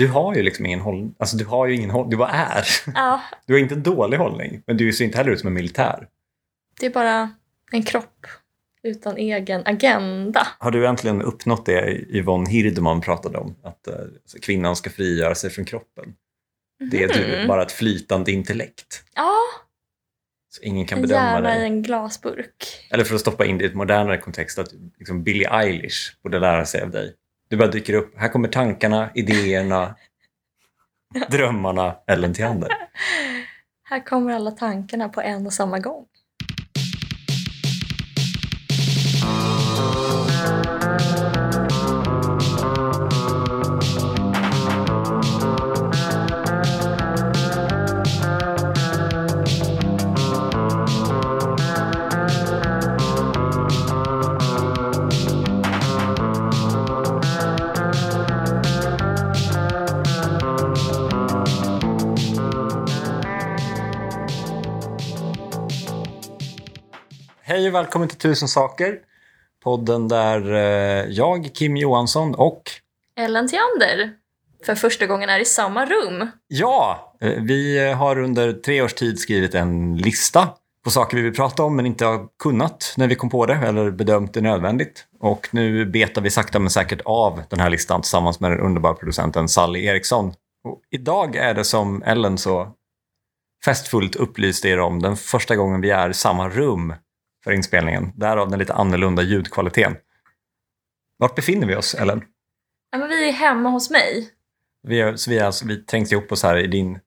Du har ju liksom ingen hållning. Alltså du har ju ingen hållning. Du bara är. Ja, Du har inte en dålig hållning, men du ser inte heller ut som en militär. det är bara en kropp utan egen agenda. Har du äntligen uppnått det Yvonne Hirdman pratade om? Att eh, kvinnan ska frigöra sig från kroppen. Det är du, Mhm. bara ett flytande intellekt. Ja, Så ingen kan en bedöma hjärna i dig. en glasburk. Eller för att stoppa in det i ett modernare kontext, att liksom Billie Eilish borde lära sig av dig. Du bara dyker upp. Här kommer tankarna, idéerna, drömmarna, Ellen Theander. Här kommer alla tankarna på en och samma gång. Och välkommen till Tusen saker. Podden där eh, jag, Kim Johansson och Ellen Theander för första gången är i samma rum. Ja, eh, vi har under tre års tid skrivit en lista på saker vi vill prata om men inte har kunnat när vi kom på det eller bedömt det nödvändigt. Och nu betar vi sakta men säkert av den här listan tillsammans med den underbara producenten Sally Eriksson. Och idag är det som Ellen så festfullt upplyste er om den första gången vi är i samma rum för inspelningen. Därav den lite annorlunda ljudkvaliteten. Vart befinner vi oss, Ellen? Ja, men vi är hemma hos mig. Vi, är, så vi, är alltså, vi trängs ihop oss här i din,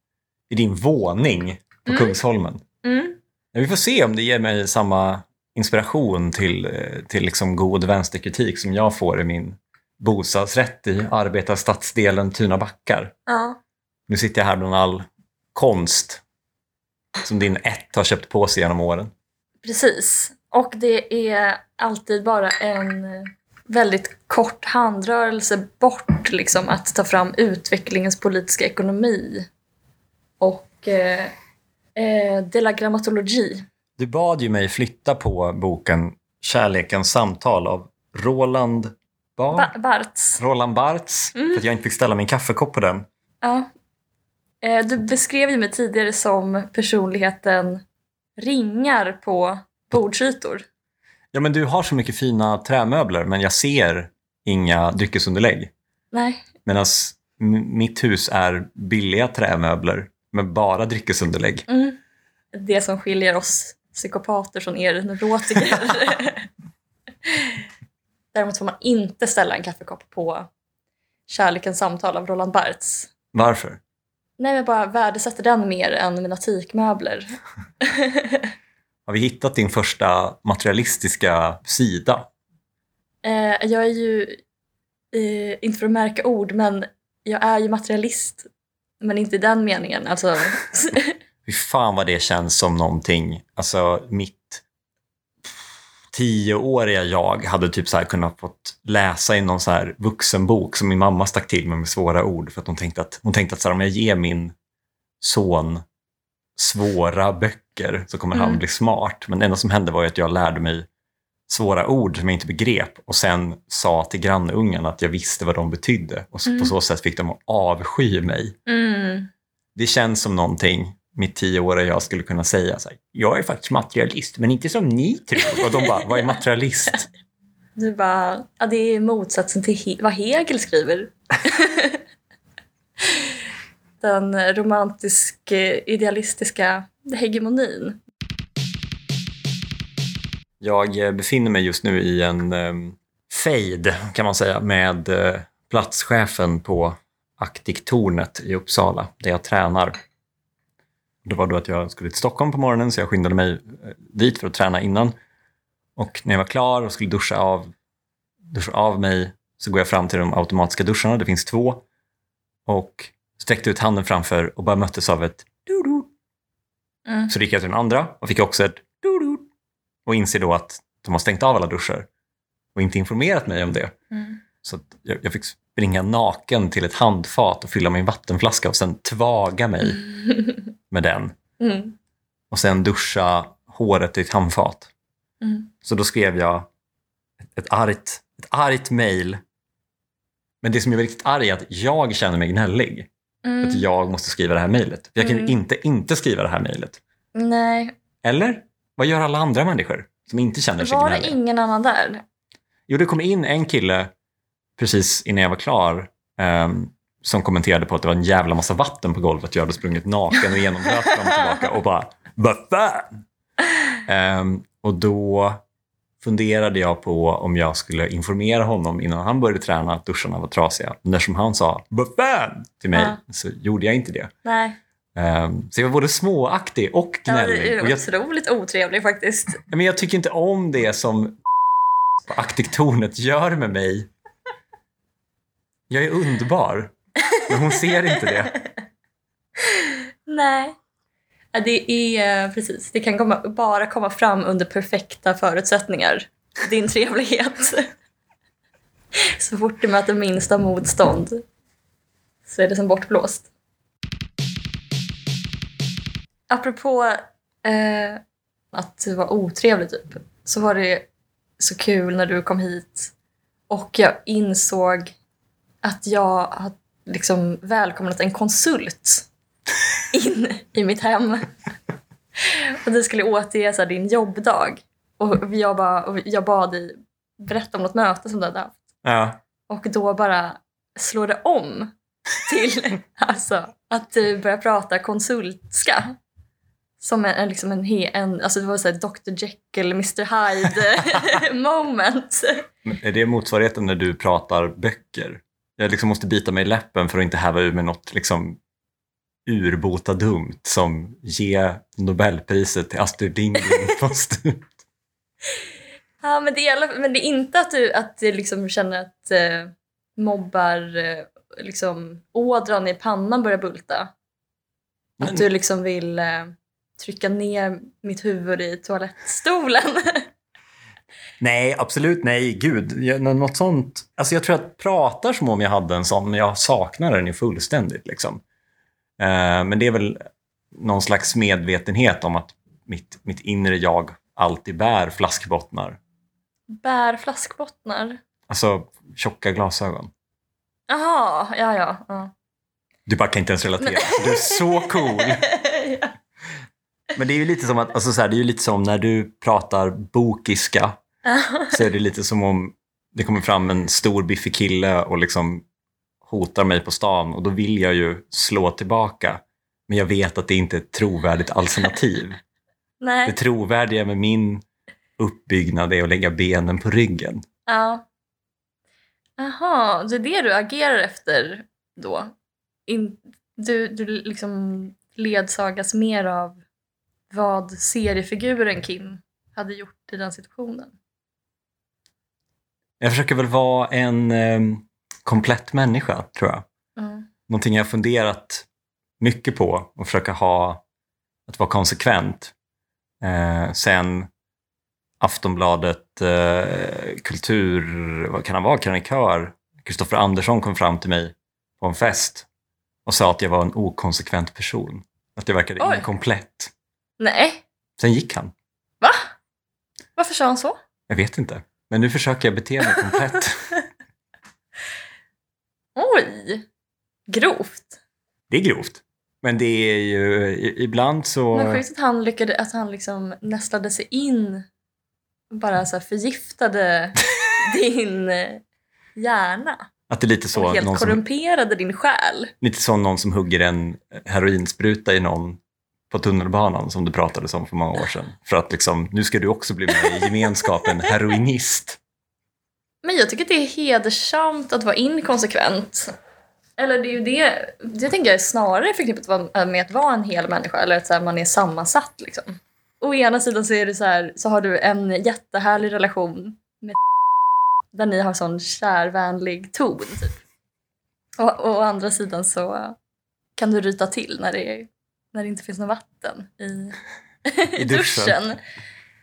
i din våning på Mm. Kungsholmen. Mm. Vi får se om det ger mig samma inspiration till, eh, till liksom god vänsterkritik som jag får i min bostadsrätt i arbetarstadsdelen Tunabackar. Ja. Nu sitter jag här bland all konst som din ett har köpt på sig genom åren. Precis. Och det är alltid bara en väldigt kort handrörelse bort liksom, att ta fram utvecklingens politiska ekonomi och eh, eh, de la grammatologi. Du bad ju mig flytta på boken Kärlekens samtal av Roland, Bar- Ba- Bartz. Roland Bartz Mm. för att jag inte fick ställa min kaffekopp på den. Ja. Eh, du beskrev ju mig tidigare som personligheten ringar på bordsytor. Ja, men du har så mycket fina trämöbler, men jag ser inga dryckesunderlägg. Nej, Medan mitt hus är billiga trämöbler med bara dryckesunderlägg. mm. det som skiljer oss psykopater från er neurotiker. Däremot får man inte ställa en kaffekopp på Kärlekens samtal av Roland Bartz. Varför? Nej, men bara värdesätter den mer än mina teakmöbler. Har vi hittat din första materialistiska sida? Eh, jag är ju, eh, inte för att märka ord, men jag är ju materialist. Men inte i den meningen. Alltså, Fy fan vad det känns som någonting, alltså mitt tioåriga jag hade typ så kunnat fått läsa i någon så här vuxenbok som min mamma stack till med med svåra ord för att hon tänkte att, hon tänkte att så här, om jag ger min son svåra böcker så kommer han Mm. bli smart. Men det enda som hände var att jag lärde mig svåra ord som jag inte begrep och sen sa till grannungen att jag visste vad de betydde och så, på Mm. så sätt fick de avsky mig. mm, Det känns som någonting mitt tioåriga jag skulle kunna säga. Så här, jag är faktiskt materialist, men inte som ni tror. Och de bara, vad är materialist? du bara, ja, det är motsatsen till he- vad Hegel skriver. Den romantisk eh, idealistiska hegemonin. Jag eh, befinner mig just nu i en um, fade, kan man säga, med eh, platschefen på Aktiktornet i Uppsala, där jag tränar. Det var då att jag skulle till Stockholm på morgonen, så jag skyndade mig eh, dit för att träna innan. Och när jag var klar och skulle duscha av, duscha av mig så går jag fram till de automatiska duscharna, det finns två. Och sträckte ut handen framför och bara möttes av ett du Mm. Så gick jag till den andra och fick också ett du och inser då att de har stängt av alla duschar och inte informerat mig om det. Mm. Så att jag, jag fick springa naken till ett handfat och fylla min vattenflaska och sen tvaga mig med den. Mm. Och sen duscha håret i ett handfat. Mm. Så då skrev jag ett, ett argt, ett argt mejl Men det som är riktigt arg är att jag känner mig gnällig. Mm. Att jag måste skriva det här mejlet. Jag kan ju Mm. inte inte skriva det här mejlet. Nej, Eller? Vad gör alla andra människor som inte känner sig var det gnälliga? ingen annan där? Jo, det kom in en kille precis innan jag var klar ehm, som kommenterade på att det var en jävla massa vatten på golvet. Jag hade sprungit naken och genomblöt fram och tillbaka och bara vad fan? Ehm, och då funderade jag på om jag skulle informera honom innan han började träna att duscharna var trasiga. Men eftersom han sa vad fan till mig Ja. så gjorde jag inte det. Nej, Ehm, så jag var både småaktig och ja, gnällig. det och är jag, otroligt otrevlig faktiskt. men jag tycker inte om det som på Aktiktornet gör med mig. Jag är underbar, men hon ser inte det. Nej. Ja, Det är eh, precis, det kan komma, bara komma fram under perfekta förutsättningar. Din trevlighet. Så fort du möter minsta motstånd så är det som bortblåst. Apropå eh, att du var otrevlig typ, så var det så kul när du kom hit och jag insåg att jag har liksom välkomnat en konsult in i mitt hem. Och du skulle återge så din jobbdag. Och jag, bara, och jag bad dig berätta om något möte som du hade haft. Ja. Och då bara slår det om till alltså, att du börjar prata konsultska. Som en, en, liksom en, he, en alltså det var så Dr Jekyll, Mr Hyde moment. Men Är det motsvarigheten när du pratar böcker? Jag liksom måste bita mig i läppen för att inte häva ur med något liksom urbota dumt som ge Nobelpriset till Astrid Lindgren postumt. Ja, men det är, men det är inte att du, att du liksom känner att eh, mobbar eh, liksom, ådran i pannan börjar bulta. Men- Att du liksom vill eh, trycka ner mitt huvud i toalettstolen. Nej, absolut nej. Gud, jag, nå- något sånt. Alltså jag tror att jag pratar som om jag hade en sån, men jag saknar den ju fullständigt. Liksom. Eh, men det är väl någon slags medvetenhet om att mitt, mitt inre jag alltid bär flaskbottnar. Bär flaskbottnar. Alltså tjocka glasögon. Jaha, ja ja. ja. Du bara kan inte ens relatera. Du är så cool. ja. Men det är ju lite som att, alltså så här, det är ju lite som när du pratar bokiska så är det lite som om det kommer fram en stor biffig kille och liksom hotar mig på stan och då vill jag ju slå tillbaka. Men jag vet att det inte är ett trovärdigt alternativ. Det Nej. trovärdiga med min uppbyggnad är att lägga benen på ryggen. Ja. Jaha, det är det du agerar efter då? In, du, du liksom ledsagas mer av vad seriefiguren Kim hade gjort i den situationen? Jag försöker väl vara en eh, komplett människa, tror jag. Mm. Någonting jag funderat mycket på och försöka ha, att vara konsekvent. Eh, sen Aftonbladet eh, kultur, vad kan han vara, krönikör, Kristoffer Andersson kom fram till mig på en fest och sa att jag var en okonsekvent person. Att jag verkade Oj. inkomplett. Nej, Sen gick han. va? Varför sa han så? Jag vet inte. Men nu försöker jag bete mig komplett. Oj, grovt. Det är grovt. Men det är ju i- ibland så... Men sjukt att han lyckades, att han liksom nästlade sig in bara så förgiftade din hjärna. Att det är lite så, och helt någon som, korrumperade din själ. lite som någon som hugger en heroinspruta i någon på tunnelbanan som du pratade om för många år sedan. För att liksom, nu ska du också bli med i gemenskapen heroinist. Men jag tycker att det är hedersamt att vara inkonsekvent. Eller det är ju det, det tänker jag är snarare förknippat med att vara en hel människa eller att så här, man är sammansatt liksom. Å ena sidan så är det så här, så har du en jättehärlig relation med där ni har sån kärvänlig ton typ. Och, och å andra sidan så kan du ryta till när det, är, när det inte finns något vatten i, I duschen.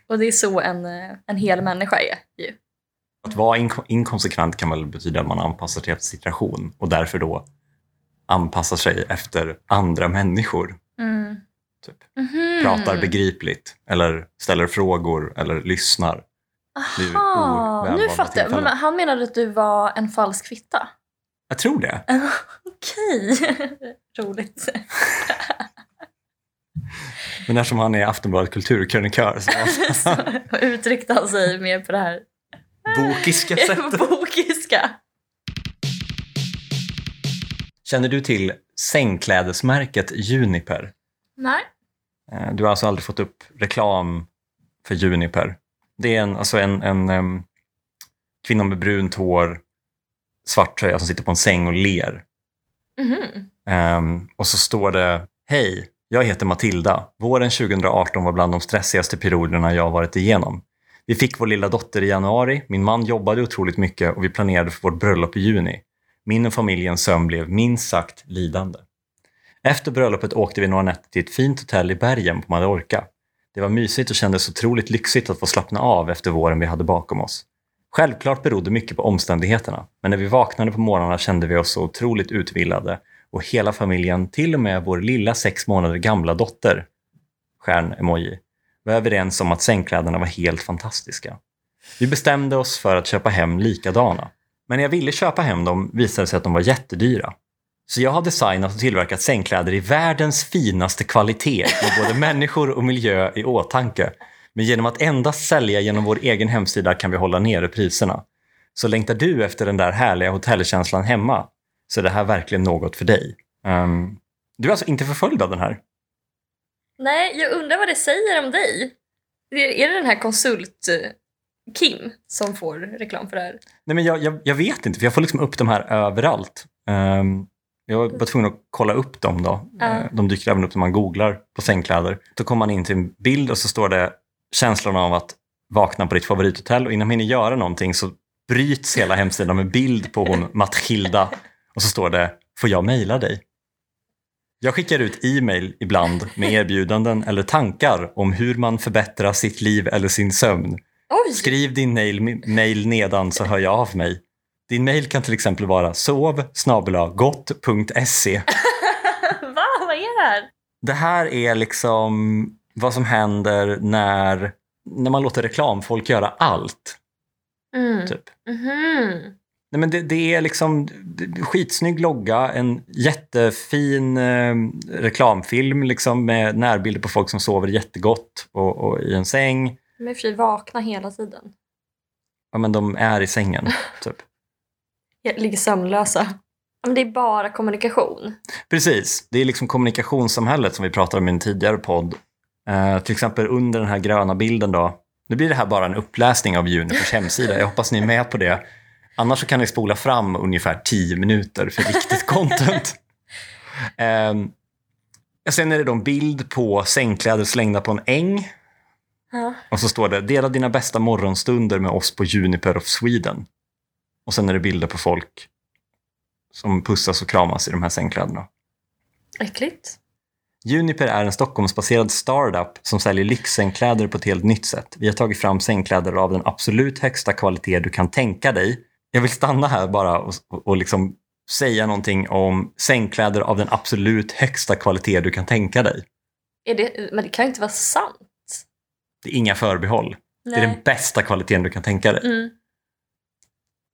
Och det är så en, en hel människa är ju. Att vara inko- inkonsekvent kan väl betyda att man anpassar sig en situation och därför då anpassar sig efter andra människor. Mm. Typ. Mhm. Pratar begripligt eller ställer frågor eller lyssnar. Aha, nu fattar jag. Men han menade att du var en falsk fitta. Jag tror det. Okej. Roligt. Men eftersom han är Aftonbladet kulturkrönikör så Så uttryckte han sig mer på det här bokiska sättet. bokiska. Känner du till sängklädesmärket Juniper? Nej. Eh, Du har alltså aldrig fått upp reklam för Juniper. Det är en, alltså en, en em, kvinna med brunt hår, svart tröja som sitter på en säng och ler. Mhm. Ehm, och så står det Hej, jag heter Matilda. Våren 2018 var bland de stressigaste perioderna jag varit igenom. Vi fick vår lilla dotter i januari, min man jobbade otroligt mycket och vi planerade för vårt bröllop i juni. Min och familjens sömn blev minst sagt lidande. Efter bröllopet åkte vi några nätter till ett fint hotell i bergen på Mallorca. Det var mysigt och kändes otroligt lyxigt att få slappna av efter våren vi hade bakom oss. Självklart berodde mycket på omständigheterna, men när vi vaknade på morgnarna kände vi oss så otroligt utvilade och hela familjen, till och med vår lilla sex månader gamla dotter, stjärn-emoji, var överens om att sängkläderna var helt fantastiska. Vi bestämde oss för att köpa hem likadana. Men när jag ville köpa hem dem visade det sig att de var jättedyra. Så jag har designat och tillverkat sängkläder i världens finaste kvalitet med både människor och miljö i åtanke. Men genom att endast sälja genom vår egen hemsida kan vi hålla nere priserna. Så längtar du efter den där härliga hotellkänslan hemma så är det här verkligen något för dig. Ehm, du är alltså inte förföljd av den här? Nej, jag undrar vad det säger om dig. Är det den här konsult eh, Kim som får reklam för det här? Nej, men jag, jag, jag vet inte, för jag får liksom upp de här överallt. Ehm, jag var tvungen att kolla upp dem då. Eh, De dyker även upp när man googlar på sängkläder. Då kommer man in till en bild och så står det känslan av att vakna på ditt favorithotell och innan man hinner göra någonting så bryts hela hemsidan med bild på hon Matilda och så står det “Får jag mejla dig?” Jag skickar ut e-mail ibland med erbjudanden eller tankar om hur man förbättrar sitt liv eller sin sömn. Oj! Skriv din mail, nedan så hör jag av mig. Din mail kan till exempel vara sov gott.se. Va? Vad är det här? Det här är liksom vad som händer när, när man låter reklamfolk göra allt. Mm. Typ. Mhm. Nej, men det, det är liksom skitsnygg logga, en jättefin eh, reklamfilm liksom, med närbilder på folk som sover jättegott och, och i en säng. De är i och för sig vakna hela tiden. Ja, men de är i sängen. Typ. Ligger sömnlösa. Ja, Men det är bara kommunikation. Precis, det är liksom kommunikationssamhället som vi pratade om i en tidigare podd. Eh, till exempel under den här gröna bilden då. Nu blir det här bara en uppläsning av Junipers hemsida. Jag hoppas ni är med på det. Annars kan ni spola fram ungefär 10 minuter för riktigt content. Eh, sen är det då en bild på sängkläder slängda på en äng. Ja. Och så står det “Dela dina bästa morgonstunder med oss på Juniper of Sweden”. Och sen är det bilder på folk som pussas och kramas i de här sängkläderna. Äckligt. Juniper är en Stockholmsbaserad startup som säljer lyxsängkläder på ett helt nytt sätt. Vi har tagit fram sängkläder av den absolut högsta kvalitet du kan tänka dig. Jag vill stanna här bara och, och liksom säga någonting om sängkläder av den absolut högsta kvalitet du kan tänka dig. Det, men det kan ju inte vara sant. Det är inga förbehåll. Det är den bästa kvaliteten du kan tänka dig. Mm.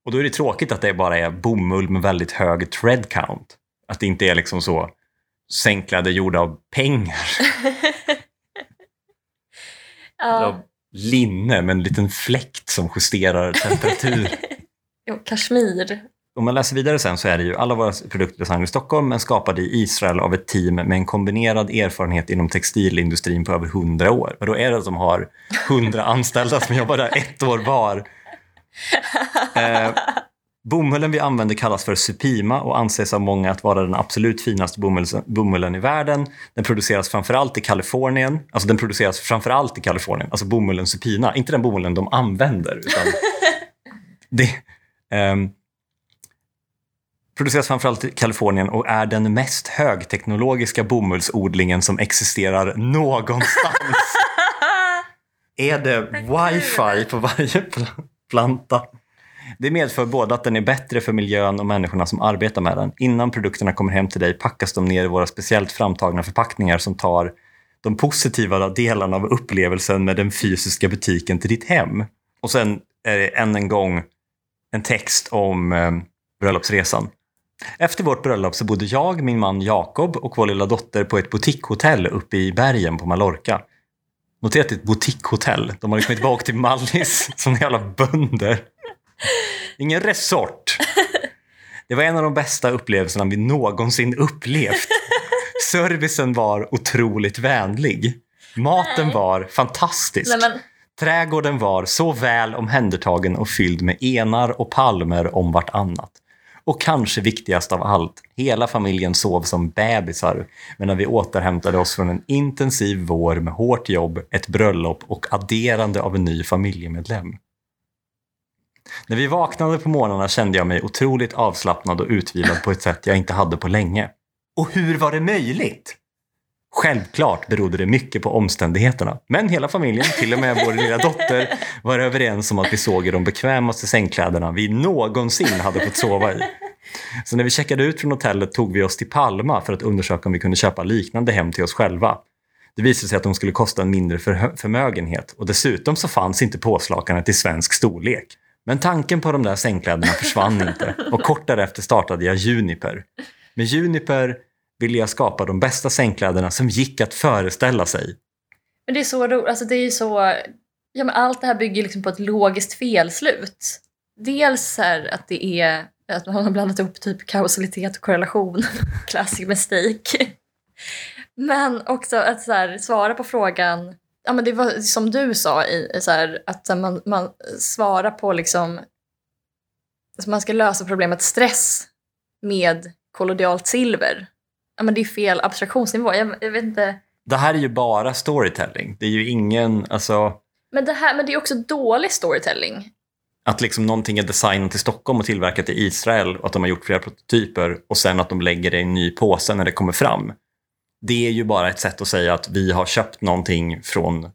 Och då är det tråkigt att det bara är bomull med väldigt hög thread count. Att det inte är liksom så sängkläder gjorda av pengar. ja. Av linne med en liten fläkt som justerar temperatur. Jo, Kashmir. Om man läser vidare sen så är det ju alla våra produkter designade i Stockholm men skapade i Israel av ett team med en kombinerad erfarenhet inom textilindustrin på över 100 år. Och då är det de har 100 anställda som jobbar där ett år var. Eh, bomullen vi använder kallas för Supima och anses av många att vara den absolut finaste bomullen i världen. Den produceras framförallt i Kalifornien. Alltså den produceras framförallt i Kalifornien, alltså bomullen Supina. Inte den bomullen de använder. Utan det, ehm, produceras framförallt i Kalifornien och är den mest högteknologiska bomullsodlingen som existerar någonstans. är det wifi på varje pl- planta? Det medför både att den är bättre för miljön och människorna som arbetar med den. Innan produkterna kommer hem till dig packas de ner i våra speciellt framtagna förpackningar som tar de positiva delarna av upplevelsen med den fysiska butiken till ditt hem. Och sen är det än en gång en text om eh, bröllopsresan. Efter vårt bröllop så bodde jag, min man Jakob och vår lilla dotter på ett boutiquehotell uppe i bergen på Mallorca. Notera att det är ett boutiquehotell. De har liksom inte bara åkt till Mallis som jävla bönder. Ingen resort. Det var en av de bästa upplevelserna vi någonsin upplevt. Servicen var otroligt vänlig. Maten var fantastisk. Nej, men, Trädgården var så väl omhändertagen och fylld med enar och palmer om vartannat. Och kanske viktigast av allt, hela familjen sov som bebisar medan vi återhämtade oss från en intensiv vår med hårt jobb, ett bröllop och adderande av en ny familjemedlem. När vi vaknade på morgnarna kände jag mig otroligt avslappnad och utvilad på ett sätt jag inte hade på länge. Och hur var det möjligt? Självklart berodde det mycket på omständigheterna. Men hela familjen, till och med vår lilla dotter, var överens om att vi såg i de bekvämaste sängkläderna vi någonsin hade fått sova i. Så när vi checkade ut från hotellet tog vi oss till Palma för att undersöka om vi kunde köpa liknande hem till oss själva. Det visade sig att de skulle kosta en mindre för förmögenhet och dessutom så fanns inte påslakanet i svensk storlek. Men tanken på de där sängkläderna försvann inte och kort därefter startade jag Juniper. Med Juniper ville jag skapa de bästa sängkläderna som gick att föreställa sig. men det är så roligt. Alltså, det är ju så... Ja, men allt det här bygger liksom på ett logiskt felslut. Dels här att det är att man har blandat ihop typ kausalitet och korrelation. Classic mistake. Men också att så här, svara på frågan... Ja, men det var som du sa, i, så här, att så här, man, man svarar på liksom... Alltså man ska lösa problemet stress med kollodialt silver. Ja, men det är fel abstraktionsnivå. Jag, jag vet inte... Det här är ju bara storytelling. Det är ju ingen, alltså Men det, här, men det är också dålig storytelling. att liksom någonting är designat i Stockholm och tillverkat i Israel och att de har gjort flera prototyper och sen att de lägger det i en ny påse när det kommer fram. Det är ju bara ett sätt att säga att vi har köpt någonting från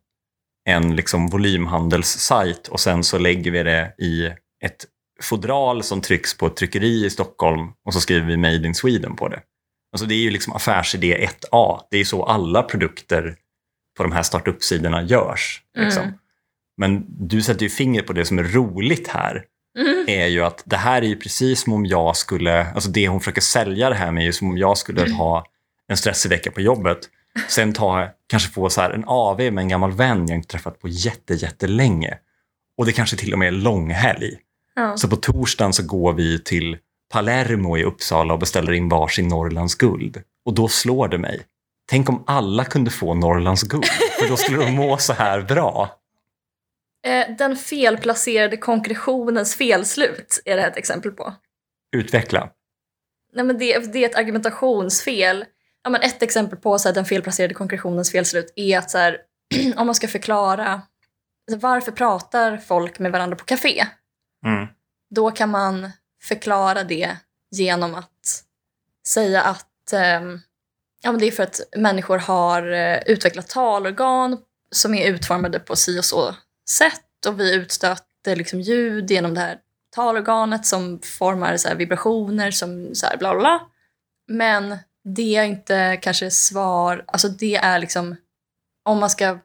en liksom volymhandelssajt och sen så lägger vi det i ett fodral som trycks på ett tryckeri i Stockholm och så skriver vi Made in Sweden på det. Alltså det är ju liksom affärsidé 1A. Det är så alla produkter på de här startup-sidorna görs. Liksom. Mm. Men du sätter ju fingret på det som är roligt här. Mm. är ju att det här är ju precis som om jag skulle, alltså det hon försöker sälja det här med är ju som om jag skulle ha en stressig vecka på jobbet. Sen ta, kanske få så här en AV med en gammal vän jag inte träffat på jätte, jättelänge. Och det kanske till och med är långhelg. Ja. Så på torsdagen så går vi till Palermo i Uppsala och beställer in varsin Norrlands guld. Och då slår det mig. Tänk om alla kunde få Norrlands guld, för då skulle de må så här bra. Eh, Den felplacerade konkretionens felslut är det här ett exempel på. Utveckla. Nej, men det, det är ett argumentationsfel. Ja, men ett exempel på så här, den felplacerade konkretionens felslut är att så här, om man ska förklara alltså, varför pratar folk med varandra på café? Mm. Då kan man förklara det genom att säga att ehm, ja, men det är för att människor har eh, utvecklat talorgan som är utformade på si och så sätt och vi utstöter liksom ljud genom det här talorganet som formar så här vibrationer som så här bla bla bla. Men det är inte kanske svar, alltså det är liksom om man ska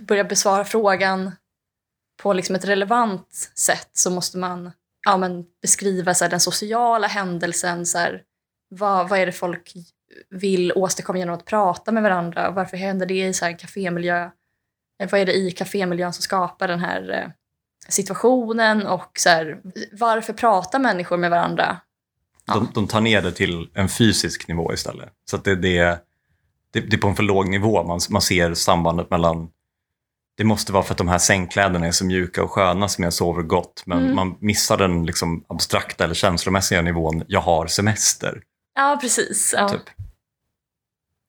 börja besvara frågan på liksom ett relevant sätt så måste man ja, men beskriva så här, den sociala händelsen. Så här, vad, vad är det folk vill åstadkomma genom att prata med varandra? Varför händer det i så här, en kafémiljö? Eh, vad är det i kafémiljön som skapar den här eh, situationen? Och så här, varför pratar människor med varandra? Ja. De, de tar ner det till en fysisk nivå istället. Så att det, det, det, det är på en för låg nivå. Man, man ser sambandet mellan... Det måste vara för att de här sängkläderna är så mjuka och sköna som jag sover gott. Men Mm. man missar den liksom abstrakta eller känslomässiga nivån. Jag har semester. Ja, precis. Ja. Typ.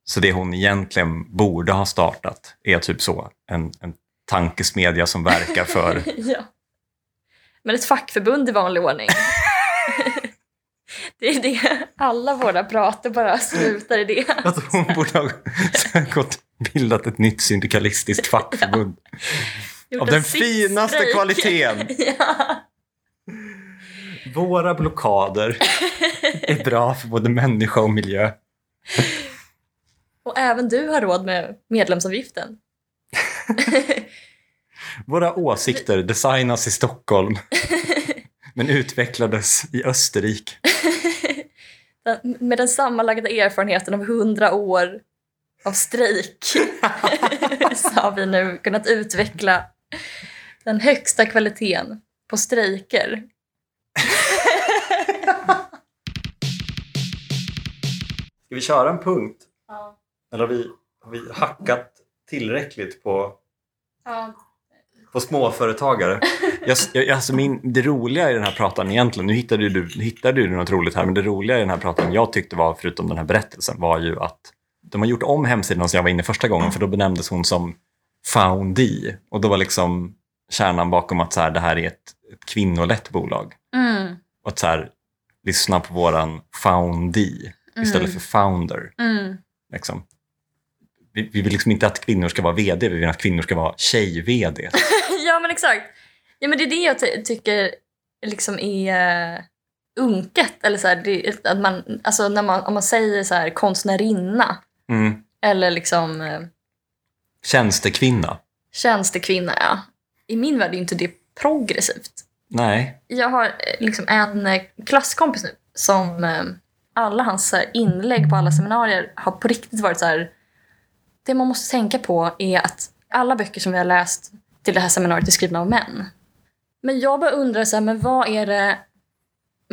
Så det hon egentligen borde ha startat är typ så. En, en tankesmedja som verkar för... ja. Men ett fackförbund i vanlig ordning. det är det. Alla våra prater bara slutar i det. att hon borde ha gått bildat ett nytt syndikalistiskt fackförbund. Gjort Av en den finaste sittstrejk. kvaliteten. ja. Våra blockader är bra för både människa och miljö. Och även du har råd med medlemsavgiften. Våra åsikter designas i Stockholm men utvecklades i Österrike. Med den sammanlagda erfarenheten av hundra år av strejk så har vi nu kunnat utveckla den högsta kvaliteten på strejker. Ska vi köra en punkt? Ja. Eller har vi, har vi hackat tillräckligt på, Ja. på småföretagare? Jag, jag, alltså min, det roliga i den här pratan egentligen, nu hittade du, hittade du något roligt här, men det roliga i den här pratan jag tyckte var, förutom den här berättelsen, var ju att de har gjort om hemsidan som jag var inne första gången, för då benämndes hon som Foundie. Och då var liksom kärnan bakom att så här, det här är ett, ett kvinnolett bolag. Mm. Och att så här, lyssna på våran Foundie istället för Founder. Mm. Liksom. Vi, vi vill liksom inte att kvinnor ska vara VD, vi vill att kvinnor ska vara tjej-VD. ja men exakt. Ja men det är det jag ty- tycker liksom är uh, unket. Eller så här, det, att man, alltså när man, om man säger så här konstnärinna Mm. eller liksom uh, Tjänstekvinna. tjänstekvinna. Ja. I min värld är inte det progressivt. Nej. Jag har eh, liksom en eh, klasskompis nu som eh, alla hans här, inlägg på alla seminarier har på riktigt varit så här. Det man måste tänka på är att alla böcker som vi har läst till det här seminariet är skrivna av män. Men jag bara undrar så här, men vad är det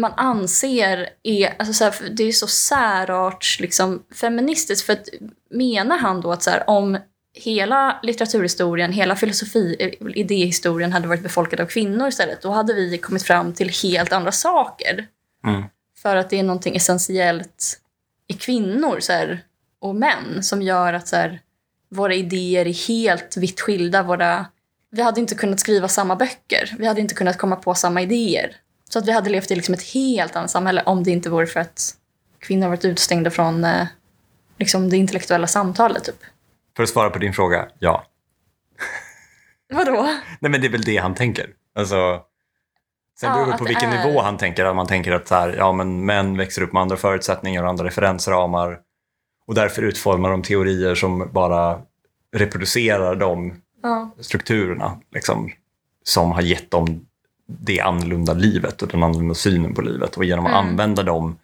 man anser är, alltså så här, det är så särarts liksom feministiskt för att menar han då att så här, om hela litteraturhistorien, hela filosofi, idéhistorien hade varit befolkad av kvinnor istället, då hade vi kommit fram till helt andra saker. Mm. För att det är någonting essentiellt i kvinnor så här, och män som gör att så här, våra idéer är helt vitt skilda. Våra, vi hade inte kunnat skriva samma böcker. Vi hade inte kunnat komma på samma idéer. Så att vi hade levt i liksom ett helt annat samhälle om det inte vore för att kvinnor varit utestängda från eh, liksom det intellektuella samtalet. Typ. För att svara på din fråga, ja. Vadå? Nej men det är väl det han tänker. Alltså, sen Ja, beror det på det vilken är- nivå han tänker. Att man tänker att så här, ja, men män växer upp med andra förutsättningar och andra referensramar. Och därför utformar de teorier som bara reproducerar de Ja. strukturerna liksom, som har gett dem det annorlunda livet och den annorlunda synen på livet. Och genom att Mm. använda de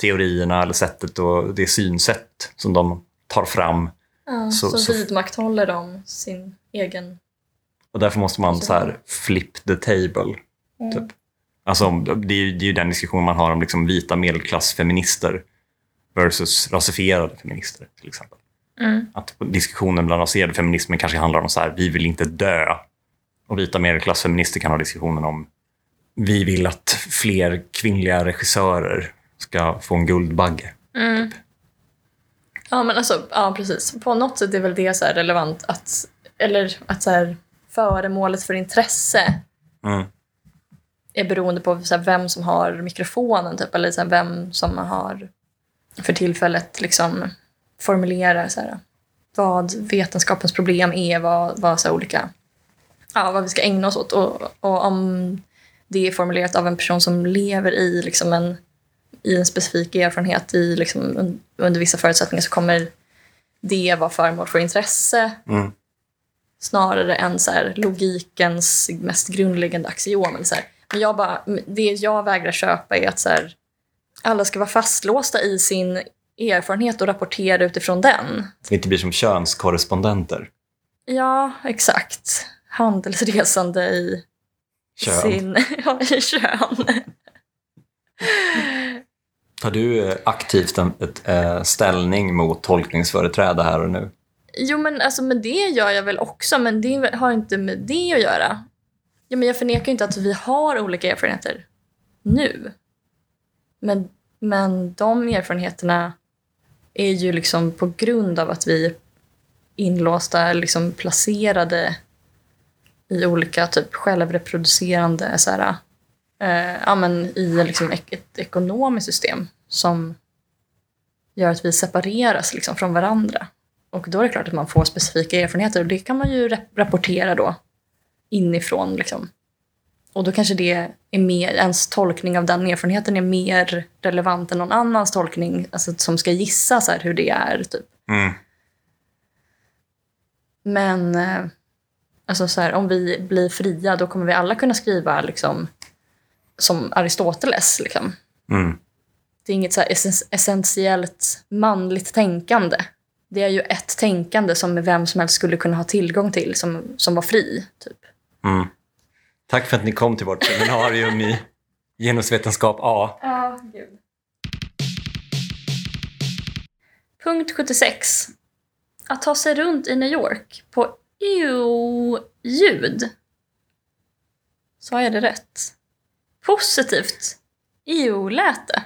teorierna eller sättet och det synsätt som de tar fram. Ja, Så- så, så- vidmakthåller de sin egen... Och därför måste man så här flip the table. Mm. Typ. Alltså, det, är, ju- det är den diskussion man har om liksom vita medelklassfeminister versus rasifierade feminister till exempel. Mm. Att diskussionen bland rasifierade feminister kanske handlar om så här, vi vill inte dö. Och vita medelklassfeminister kan ha diskussionen om vi vill att fler kvinnliga regissörer ska få en Guldbagge. Mm. Ja, men alltså, ja precis. På något sätt är väl det så relevant att, eller att så här, föremålet för intresse Mm. är beroende på så här, vem som har mikrofonen, typ, eller så här, vem som har för tillfället liksom formulerar så här, vad vetenskapens problem är, vad, vad så olika, ja, vad vi ska ägna oss åt. Och, och om det är formulerat av en person som lever i liksom en i en specifik erfarenhet i liksom, un- under vissa förutsättningar så kommer det vara föremål för intresse Mm. snarare än så här, logikens mest grundläggande axiom. Eller så här. Men jag bara, det jag vägrar köpa är att så här, alla ska vara fastlåsta i sin erfarenhet och rapportera utifrån den. Inte blir som könskorrespondenter. Ja, exakt. Handelsresande i Kön. sin ja, i kön. Tar du eh, aktivt en ett, eh, ställning mot tolkningsföreträde här och nu? Jo, men, alltså, men det gör jag väl också, men det har inte med det att göra. Ja, men jag förnekar inte att vi har olika erfarenheter nu. Men, men de erfarenheterna är ju liksom på grund av att vi är inlåsta, liksom placerade i olika typ självreproducerande så här, eh, ja, men i liksom ek- ett ekonomiskt system som gör att vi separeras liksom från varandra. Och då är det klart att man får specifika erfarenheter och det kan man ju rap- rapportera då inifrån. Liksom. Och då kanske det är mer, ens tolkning av den erfarenheten är mer relevant än någon annans tolkning alltså, som ska gissa så hur det är. Typ. Mm. Men eh, alltså, så här, om vi blir fria då kommer vi alla kunna skriva liksom, som Aristoteles. Liksom. Mm. det är inget så essentiellt manligt tänkande. Det är ju ett tänkande som vem som helst skulle kunna ha tillgång till som, som var fri. Typ. Mm. Tack för att ni kom till vårt seminarium i genusvetenskap A. Ja, gud. Punkt 76. Att ta sig runt i New York på EU-ljud. Sa jag det rätt? Positivt. EU-läte.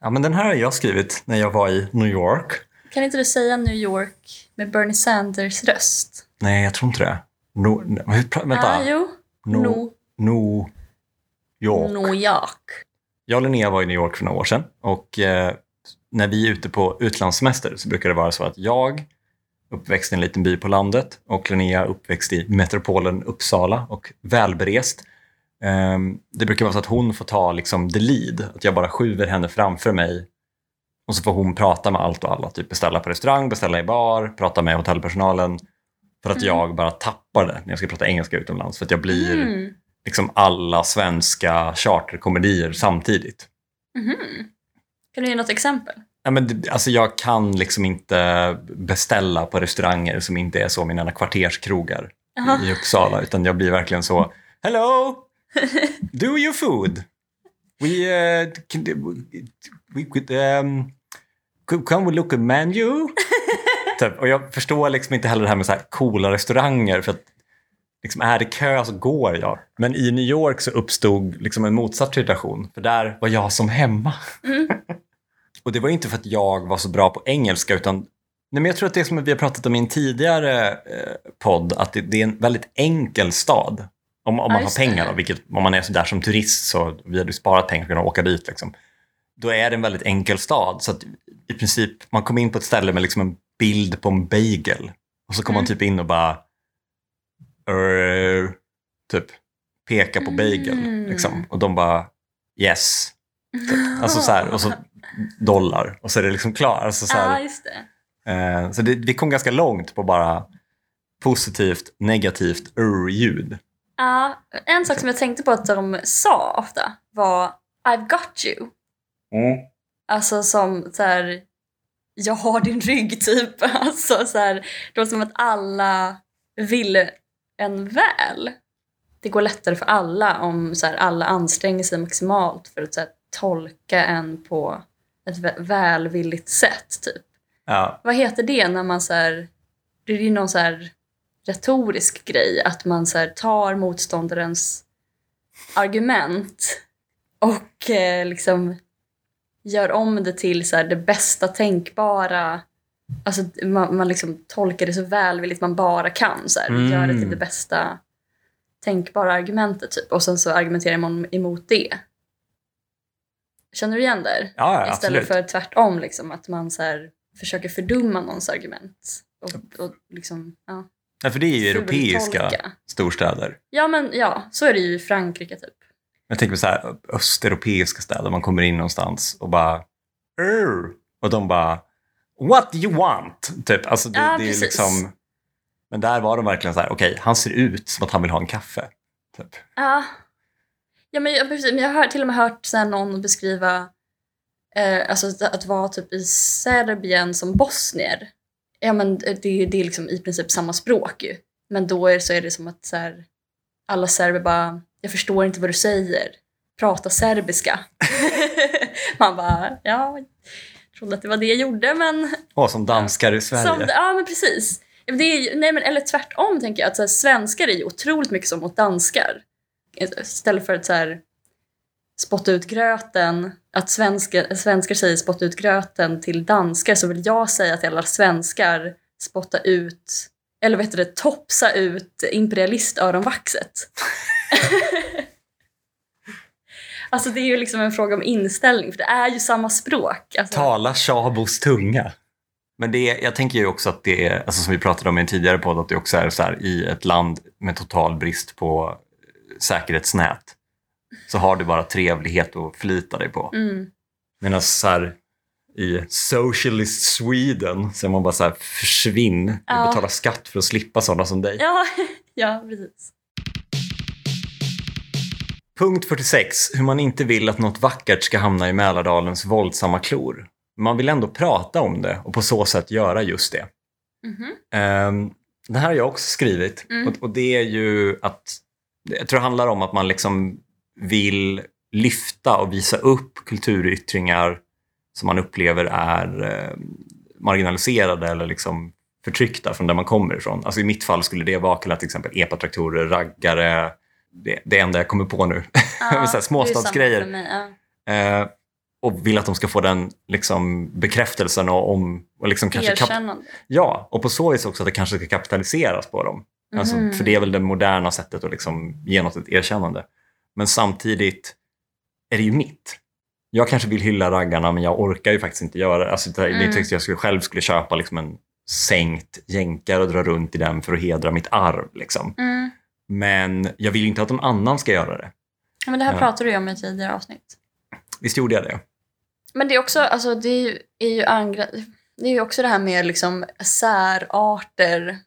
Ja, men den här har jag skrivit när jag var i New York. Kan inte du säga New York med Bernie Sanders röst? Nej, jag tror inte det. No, no, vänta. Ah, jo. No, No. no York. New York. Jag och Linnea var i New York för några år sedan och eh, när vi är ute på utlandssemester så brukar det vara så att jag uppväxt i en liten by på landet och Linnea uppväxt i metropolen Uppsala och välberest. Ehm, det brukar vara så att hon får ta liksom the lead, att jag bara skjuter henne framför mig och så får hon prata med allt och alla, typ beställa på restaurang, beställa i bar, prata med hotellpersonalen för att Mm. jag bara tappar det när jag ska prata engelska utomlands för att jag blir Mm. liksom alla svenska charterkomedier samtidigt. Mhm. Kan du ge något exempel? Ja, men det, alltså jag kan liksom inte beställa på restauranger som inte är så mina kvarterskrogar Jaha. i Uppsala, utan jag blir verkligen så Hello! Do your food! We, uh, can, we could, um, could- can we look at menu? typ. Och jag förstår liksom inte heller det här med så här coola restauranger, för att liksom är det kö så går jag. Men i New York så uppstod liksom en motsatt situation, för där var jag som hemma. Mm. Och det var inte för att jag var så bra på engelska utan nej men jag tror att det är som vi har pratat om i en tidigare eh, podd, att det, det är en väldigt enkel stad. Om, om Ja, man har pengar, då, vilket om man är så där som turist så vi hade sparat pengar för att kunna åka dit. Liksom. Då är det en väldigt enkel stad. Så att i princip, man kommer in på ett ställe med liksom en bild på en bagel. Och så kommer man Mm. typ in och bara "Eh", typ peka på bagel. Mm. Liksom. Och de bara yes. Typ. Alltså så här, och så dollar och så är det liksom klart. Alltså så, här, just det. eh, så det, vi kom ganska långt på bara positivt, negativt ur-ljud. Ja, en sak som jag tänkte på att de sa ofta var I've got you. Alltså som så här, jag har din rygg typ. Alltså så här, det var som att alla vill en väl. Det går lättare för alla om så här, alla anstränger sig maximalt för att så här, tolka en på ett vä- välvilligt sätt. Typ. Ja, Vad heter det när man så här, det är ju någon så här retorisk grej att man så här tar motståndarens argument och eh, liksom gör om det till så här det bästa tänkbara Alltså man, man liksom tolkar det så välvilligt man bara kan. Så här, Mm. Gör det till det bästa tänkbara argumentet typ. Och sen så argumenterar man emot det. Känner du igen där? ja ja, Istället absolut. för tvärtom, liksom, att man så försöker fördumma någons argument. Och, och liksom, ja, Ja, för det är ju europeiska storstäder. Ja, men ja, så är det ju i Frankrike typ. Jag tänker på så här östeuropeiska städer, man kommer in någonstans och bara "Ur." och de bara What do you want? Typ. Alltså det, Ja, det är liksom, men där var de verkligen så här, okej, han ser ut som att han vill ha en kaffe. Typ. Ja, ja men, jag, precis, men jag har till och med hört sen någon beskriva eh, alltså att, att vara typ i Serbien som bosnier. Ja, men det, är- det är liksom i princip samma språk ju. Men då är, så är det som att så här, alla serber bara, jag förstår inte vad du säger. Prata serbiska. Man bara, ja, jag trodde att det var det jag gjorde men Åh, som danskar i Sverige. som, ja, men precis. Det är, nej, men, eller tvärtom, tänker jag. Att så här, svenskar är ju otroligt mycket som mot danskar. Istället för att så här, spotta ut gröten, att svenska, svenskar säger spotta ut gröten till danskar så vill jag säga till alla svenskar spotta ut, eller vad heter det, topsa ut imperialistöronvaxet. alltså det är ju liksom en fråga om inställning, för det är ju samma språk. Alltså, Tala Shabos tunga. Men det är, jag tänker ju också att det är, alltså som vi pratade om i en tidigare podd, att det också är så här i ett land med total brist på säkerhetsnät så har du bara trevlighet att förlita dig på. Mm. Medan så här i socialist Sweden så är man bara så här försvinn, Ja. betala skatt för att slippa sådana som dig. Ja, ja, precis. Punkt 46. Hur man inte vill att något vackert ska hamna i Mälardalens våldsamma klor. Man vill ändå prata om det och på så sätt göra just det. Mhm. Um, det här har jag också skrivit Mm. och, och det är ju att jag tror det handlar om att man liksom vill lyfta och visa upp kulturyttringar som man upplever är eh, marginaliserade eller liksom förtryckta från där man kommer ifrån. Alltså I mitt fall skulle det vara till exempel epatraktorer, raggare, det, det enda jag kommer på nu. Men så här småstadsgrejer. mig, ja. Eh, och vill att de ska få den liksom, bekräftelsen och, om, och liksom kanske kap-. Ja, och på så vis också att det kanske ska kapitaliseras på dem. Alltså, Mhm. För det är väl det moderna sättet att liksom ge något ett erkännande. Men samtidigt är det ju mitt. Jag kanske vill hylla raggarna men jag orkar ju faktiskt inte göra det. Alltså, det Mm. det tyckte jag skulle, själv skulle köpa liksom en sänkt jänkare och dra runt i den för att hedra mitt arv. Liksom. Mm. Men jag vill inte att någon annan ska göra det. Ja, Men det här Ja. pratade du om i tidigare avsnitt. Visst gjorde jag det? Men det är också, alltså det är ju, är ju, angra, det är ju också det här med liksom särarter.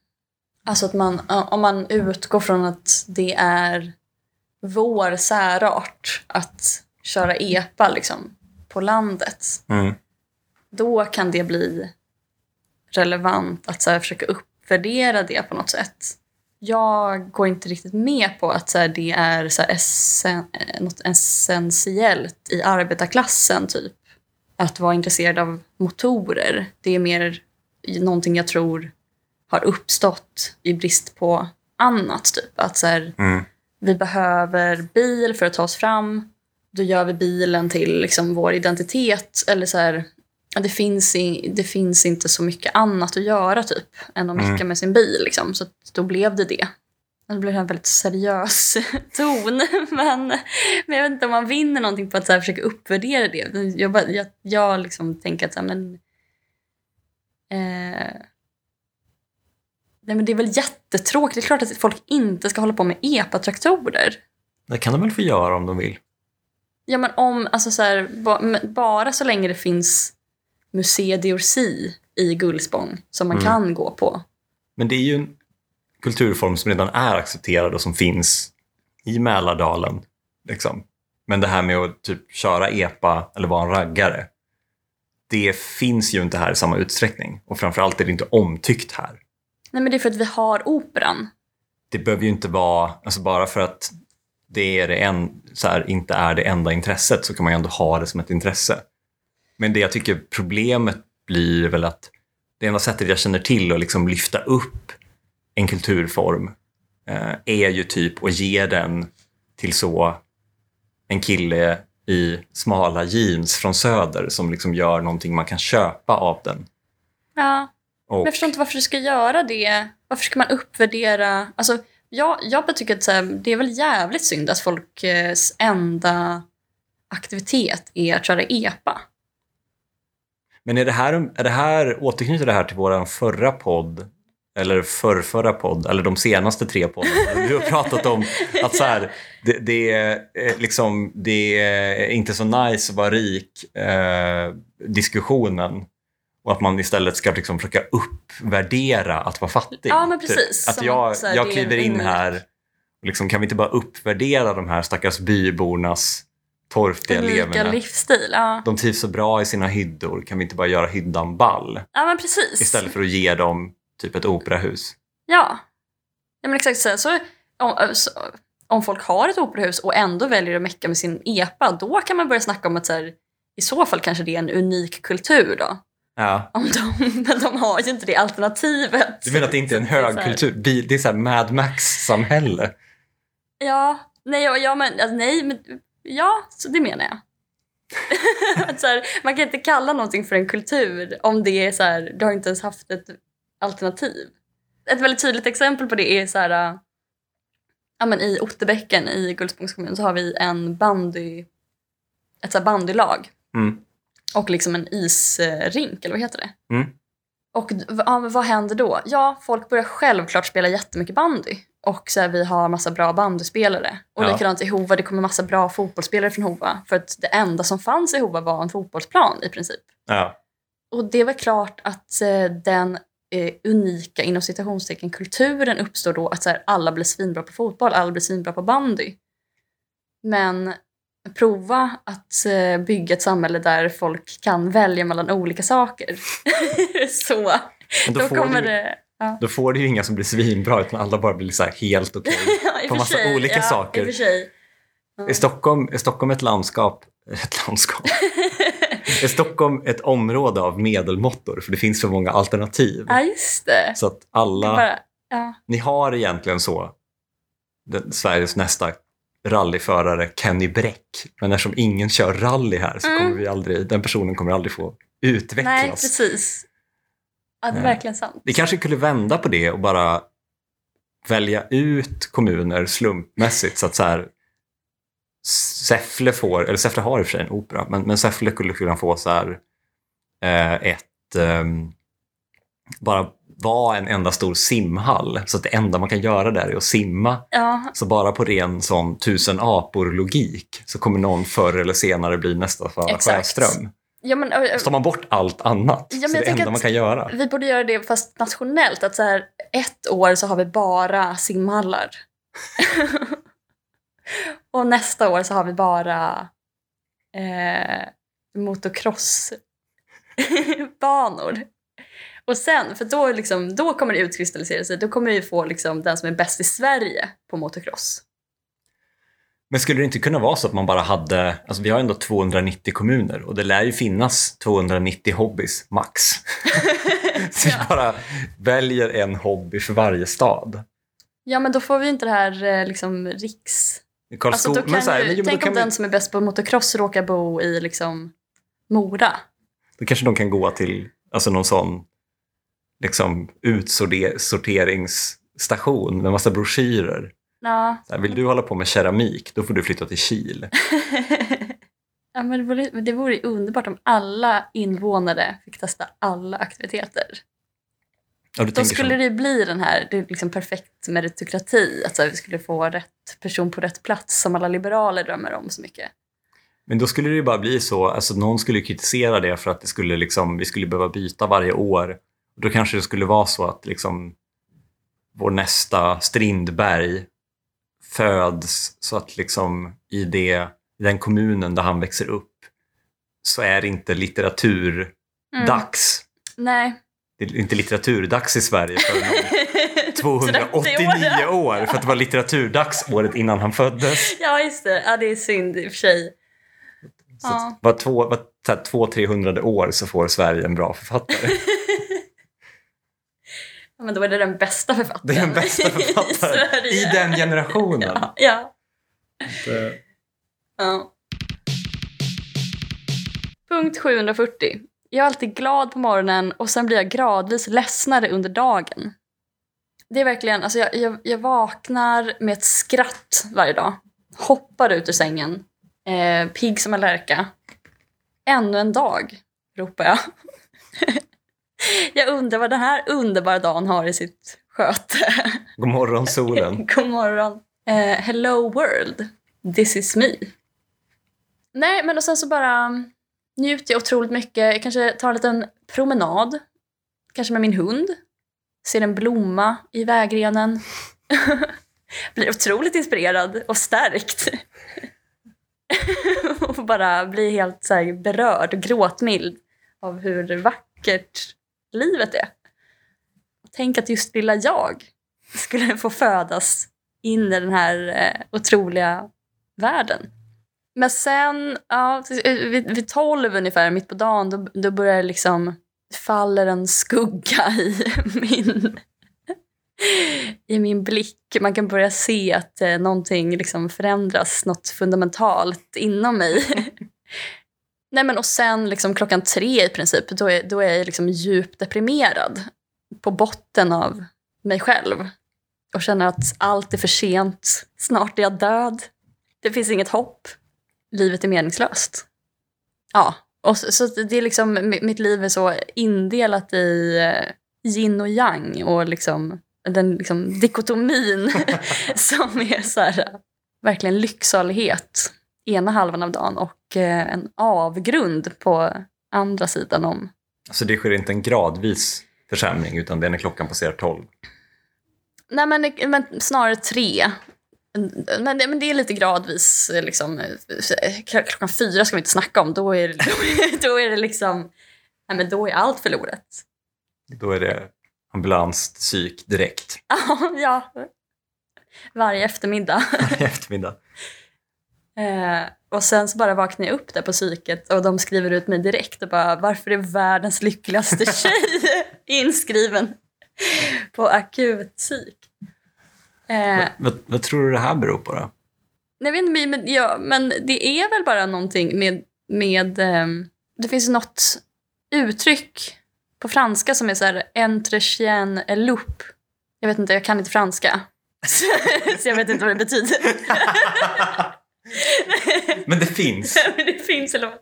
Alltså att man, om man utgår från att det är vår särart att köra epa liksom på landet. Mm. Då kan det bli relevant att så här, försöka uppvärdera det på något sätt. Jag går inte riktigt med på att så här, det är så här, essen, något essentiellt i arbetarklassen typ. Att vara intresserad av motorer. Det är mer någonting jag tror har uppstått i brist på annat. Typ. Att så här, Mm. vi behöver bil för att ta oss fram. Då gör vi bilen till liksom vår identitet. Eller så här, det, finns i, det finns inte så mycket annat att göra typ än att Mm. mecka med sin bil. Liksom. Så då blev det det. Det blev en väldigt seriös ton. Men, men jag vet inte om man vinner någonting på att så här, försöka uppvärdera det. Jag, jag, jag liksom tänker att så här, men, eh, nej, men det är väl jättetråkigt. Det är klart att folk inte ska hålla på med epatraktorer. Det kan de väl få göra om de vill. Ja, men om, alltså så här, bara så länge det finns Musée d'Orsay i Gullspång som man Mm. kan gå på. Men det är ju en kulturform som redan är accepterad och som finns i Mälardalen. Liksom. Men det här med att typ köra epa eller vara en raggare, det finns ju inte här i samma utsträckning. Och framförallt är det inte omtyckt här. Nej, men det är för att vi har operan. Det behöver ju inte vara, alltså bara för att det är det en, så här, inte är det enda intresset så kan man ju ändå ha det som ett intresse. Men det jag tycker problemet blir väl att det enda sättet jag känner till att liksom lyfta upp en kulturform eh, är ju typ att ge den till så en kille i smala jeans från söder som liksom gör någonting man kan köpa av den. Ja, men Och, jag förstår inte varför du ska göra det. Varför ska man uppvärdera... Alltså, jag, jag bara tycker att här, det är väl jävligt synd att folks enda aktivitet är att köra epa. men är det här, är det här, återknyter det här till vår förra podd eller förrförra podd, eller de senaste tre poddarna. Du har pratat om att så här, det, det, är, eh, liksom, det är inte så nice att vara rik, eh, diskussionen. Och att man istället ska liksom försöka uppvärdera att vara fattig. Ja, men Typ. precis. Att jag, här, jag kliver in här, och liksom, kan vi inte bara uppvärdera de här stackars bybornas torftiga Unika leverne? livsstil. Ja. De trivs så bra i sina hyddor, kan vi inte bara göra hyddan ball? ja, men precis. Istället för att ge dem typ ett operahus. Ja. ja men exakt så. så, om, så om folk har ett operahus och ändå väljer att mecka med sin epa, då kan man börja snacka om att så här, i så fall kanske det är en unik kultur då. Ja. Om de, men de har ju inte det alternativet. Du menar att det inte är en det högkultur? Bi- Det är så här Mad Max-samhälle. Ja, nej, ja, men alltså, nej, men ja, så det menar jag. här, man kan inte kalla någonting för en kultur om det är så här, du har inte ens haft ett alternativ. Ett väldigt tydligt exempel på det är så här, äh, ja, men i Otterbäcken i Gullspångs kommun så har vi en bandy, ett så här bandylag Mm. Och liksom en isrink, eller vad heter det? Mm. Och ja, vad händer då? Ja, folk börjar självklart spela jättemycket bandy. Och så här, vi har massa bra bandyspelare. Och Ja. likadant i Hova, det kommer massa bra fotbollsspelare från Hova. För att det enda som fanns i Hova var en fotbollsplan i princip. Ja. Och det väl klart att eh, den eh, unika inom citationstecken kulturen uppstår då att så här, alla blir svinbra på fotboll, alla blir svinbra på bandy. Men prova att eh, bygga ett samhälle där folk kan välja mellan olika saker. så, då, då, får kommer du, det... Ja. då får du ju inga som blir svinbra utan alla bara blir så här helt okej. I på massa sig. olika ja, saker. I. Ja. Är Stockholm, är Stockholm ett landskap? Ett landskap? är Stockholm ett område av medelmåttor? För det finns för många alternativ. ja, just det. Så att alla... bara. Ni har egentligen så den, Sveriges nästa rallyförare Kenny Bräck. Men eftersom ingen kör rally här så Mm. kommer vi aldrig, den personen kommer aldrig få utvecklas. Nej, precis. Ja, det är Nej. verkligen sant. Vi kanske kunde vända på det och bara välja ut kommuner slumpmässigt så att så här Säffle får, eller Säffle har i och för sig en opera, men, men Säffle skulle kunna få så här eh, ett ehm, bara vara en enda stor simhall så att det enda man kan göra där är att simma. Ja, Så bara på ren sån tusen apor-logik så kommer någon förr eller senare bli nästa Sara. Sjöström. ja men, Så tar man bort allt annat, Ja, men så det enda man kan göra. vi borde göra det fast nationellt. Att så här, ett år så har vi bara simhallar. Och nästa år så har vi bara eh, motocrossbanor. Och sen, för då, liksom, då kommer det utkristallisera sig. Då kommer vi få liksom, den som är bäst i Sverige på motocross. Men skulle det inte kunna vara så att man bara hade, alltså vi har ändå 290 kommuner och det lär ju finnas 290 hobbys max. så vi bara väljer en hobby för varje stad. Ja, men då får vi inte det här eh, liksom, riks... Alltså, då kan men så här, ju, men jo, tänk om den vi, som är bäst på motocross råkar bo i liksom, Mora. då kanske de kan gå till alltså någon sån liksom, utsorteringsstation med massa broschyrer. Ja. Här, vill du hålla på med keramik, då får du flytta till Kil. ja, men det, vore, det vore underbart om alla invånare fick testa alla aktiviteter. Ja, Då skulle som, det bli den här det är liksom perfekt meritokrati. Att här, vi skulle få rätt person på rätt plats som alla liberaler drömmer om så mycket. Men då skulle det ju bara bli så, alltså någon skulle kritisera det för att det skulle liksom, vi skulle behöva byta varje år. Då kanske det skulle vara så att liksom vår nästa Strindberg föds så att liksom i, det, i den kommunen där han växer upp så är det inte litteraturdags. Mm. Nej. Det är inte litteraturdags i Sverige för någon 30 289 år för att det var litteraturdags året innan han föddes. Ja, just det. Ja, det är synd i och för sig. Så Ja. var två, var så här två, trehundrade år så får Sverige en bra författare. Men då är det den bästa författaren. Det är den bästa i författaren Sverige. i den generationen. Ja. ja. Det- Ja. Punkt 740. Jag är alltid glad på morgonen och sen blir jag gradvis ledsnare under dagen. Det är verkligen, alltså jag, jag, jag vaknar med ett skratt varje dag. Hoppar ut ur sängen. Eh, pigg som en lärka. Ännu en dag, ropar jag. jag undrar vad den här underbara dagen har i sitt sköte. God morgon solen. God morgon. Eh, hello world, this is me. Nej, men och sen så bara njuter jag otroligt mycket. Jag kanske tar en liten promenad, kanske med min hund. Ser en blomma i vägrenen. blir otroligt inspirerad och stärkt. och bara blir helt så här berörd och gråtmild av hur vackert livet är. Tänk att just lilla jag skulle få födas in i den här eh, otroliga världen. Men sen, ja, vid, vid 12 ungefär, mitt på dagen, då, då börjar det liksom faller en skugga i min, i min blick. Man kan börja se att eh, någonting liksom förändras, något fundamentalt inom mig. Nej, men och sen liksom klockan tre i princip, då är, då är jag liksom djupt deprimerad på botten av mig själv och känner att allt är för sent. Snart är jag död. Det finns inget hopp. Livet är meningslöst. Ja, och så, så det är liksom, mitt liv är så indelat i eh, yin och yang och liksom den liksom dikotomin som är så här, eh, verkligen lycksalighet ena halvan av dagen och eh, en avgrund på andra sidan om Så det sker inte en gradvis försämring utan det är när klockan passerar 12. Nej, men, men snarare tre. Men det, men det är lite gradvis. Liksom, eh, klockan fyra ska vi inte snacka om. Då är då är, då är det liksom... Nej, men då är allt förlorat. Då är det ambulanspsyk direkt ja. Varje eftermiddag. i eftermiddag. Eh, och sen så bara vaknar jag upp där på psyket och de skriver ut mig direkt och bara varför är världens lyckligaste tjej inskriven på akut psyk? Eh, Vad, vad tror du det här beror på då? jag vet inte, men, ja, men det är väl bara någonting med... med ehm, det finns något uttryck på franska som är så här entretien et loup. Jag vet inte, jag kan inte franska. så jag vet inte vad det betyder. Men det finns. men det finns eller vad?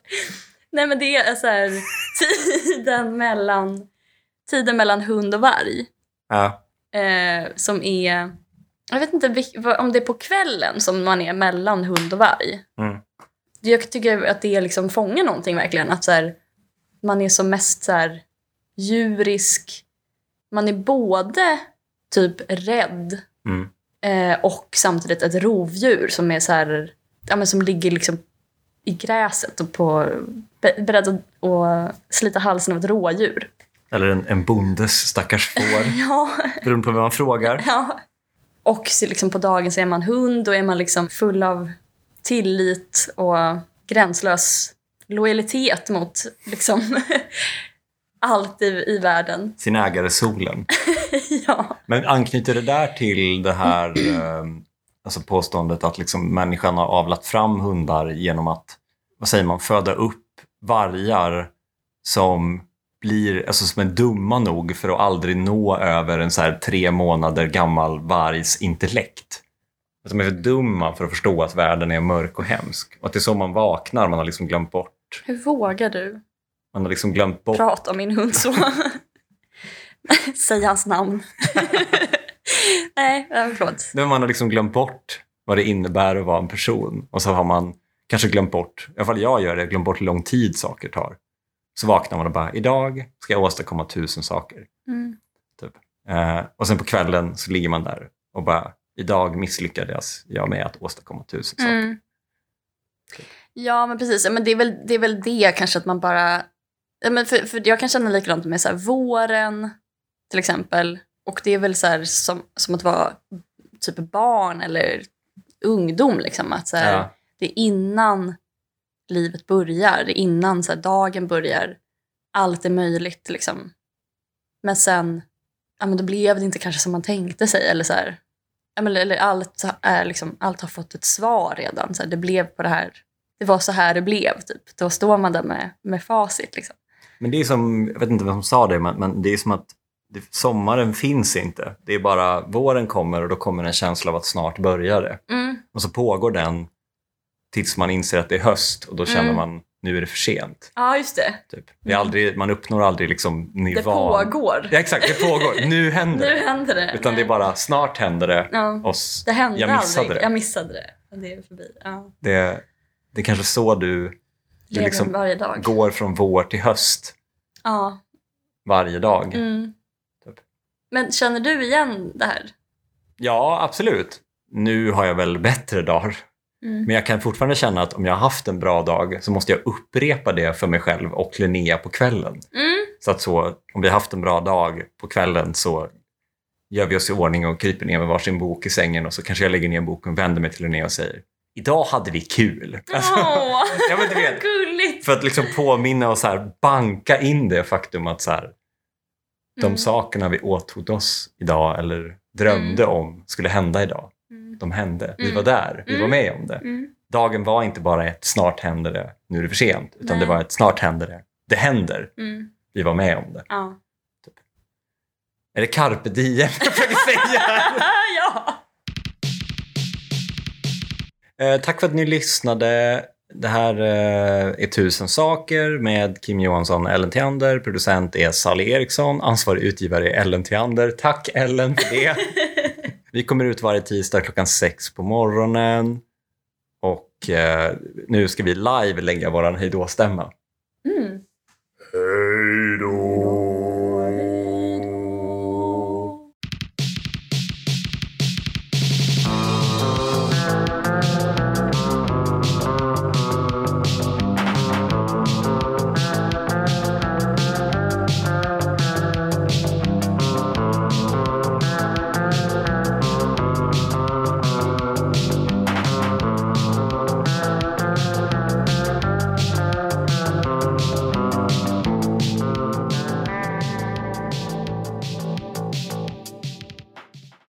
Nej men det är så här tiden mellan, tiden mellan hund och varg. Ja. Eh, som är, jag vet inte om det är på kvällen som man är mellan hund och varg. Mm. Jag tycker att det liksom fångar någonting verkligen. Att så här, man är som mest så här, djurisk. Man är både typ rädd Mm. eh, och samtidigt ett rovdjur som är så här, ja, men som ligger liksom i gräset och på, be- beredd att, att slita halsen av ett rådjur. Eller en, en bondes stackars får, Ja, beroende på vem man frågar. ja. Och så liksom på dagen så är man hund och är man liksom full av tillit och gränslös lojalitet mot liksom allt i, i världen. Sin ägare solen. ja. Men anknyter det där till det här eh, alltså påståendet att liksom människan har avlat fram hundar genom att, vad säger man, föda upp vargar som blir, alltså som är dumma nog för att aldrig nå över en så här tre månader gammal vargs intellekt. Att de är för dumma för att förstå att världen är mörk och hemsk. Och att det är så man vaknar, man har liksom glömt bort, Hur vågar du man har liksom glömt bort prata om min hund så? Säg hans namn. Nej, förlåt. Men man har liksom glömt bort vad det innebär att vara en person. Och så har man kanske glömt bort, i alla fall jag gör det, glömt bort hur lång tid saker tar. Så vaknar man och bara, idag ska jag åstadkomma tusen saker. Mm. Eh, och sen på kvällen så ligger man där och bara, idag misslyckades jag med att åstadkomma tusen saker. Mm. Ja, men precis. Men det, är väl, det är väl det kanske att man bara... Men för, för jag kan känna likadant med så våren, till exempel. Och det är väl så här, som, som att vara typ barn eller ungdom. Liksom, att så här, Ja. Det är innan livet börjar, det är innan så här, dagen börjar. Allt är möjligt. Liksom. Men sen, ja, men då blev det inte kanske som man tänkte sig. Eller så här, ja, men, eller allt, är liksom, allt har fått ett svar redan. Så här, det blev på det här. Det var så här det blev. Typ. Då står man där med, med facit. Liksom. Men det är som, jag vet inte vem som sa det, men, men det är som att det, sommaren finns inte. Det är bara våren kommer och då kommer en känsla av att snart börjar det. Mm. Och så pågår den tills man inser att det är höst och då känner Mm. man nu är det för sent. Ja, just det. Typ. Det är aldrig, man uppnår aldrig liksom Det nivån. pågår. Ja, exakt, det pågår. Nu händer Nu det. händer det. Utan det är bara snart händer det. Ja. Och Det hände jag missade aldrig. det. Jag missade det. Det är förbi. Ja. det. Det är kanske så du, du liksom går från vår till höst Ja. varje dag. Mm. Men känner du igen det här? Ja, absolut. Nu har jag väl bättre dagar. Mm. Men jag kan fortfarande känna att om jag har haft en bra dag så måste jag upprepa det för mig själv och Linnea på kvällen. Mm. Så att så, om vi har haft en bra dag på kvällen så gör vi oss i ordning och kryper ner med varsin bok i sängen och så kanske jag lägger ner boken och vänder mig till Linnea och säger Idag hade vi kul. Alltså, Åh, ja, men du vet. gulligt! för att liksom påminna och så här banka in det faktum att så här, de Mm. sakerna vi åtog oss idag eller drömde om skulle hända idag. Mm. De hände. Vi Mm. var där. Vi var Mm. med om det. Mm. Dagen var inte bara ett snart händer det, nu är det för sent. Utan Nej. det var ett snart händer det, det händer. Mm. Vi var med om det. Ja. Är det carpe diem jag försöker säga? ja! Eh, tack för att ni lyssnade. Det här eh, är Tusen saker med Kim Johansson Ellen Theander. Producent är Sally Eriksson. Ansvarig utgivare är Ellen Theander. Tack Ellen för det. Vi kommer ut varje tisdag klockan sex på morgonen. Och eh, nu ska vi live lägga vår hejdå-stämma.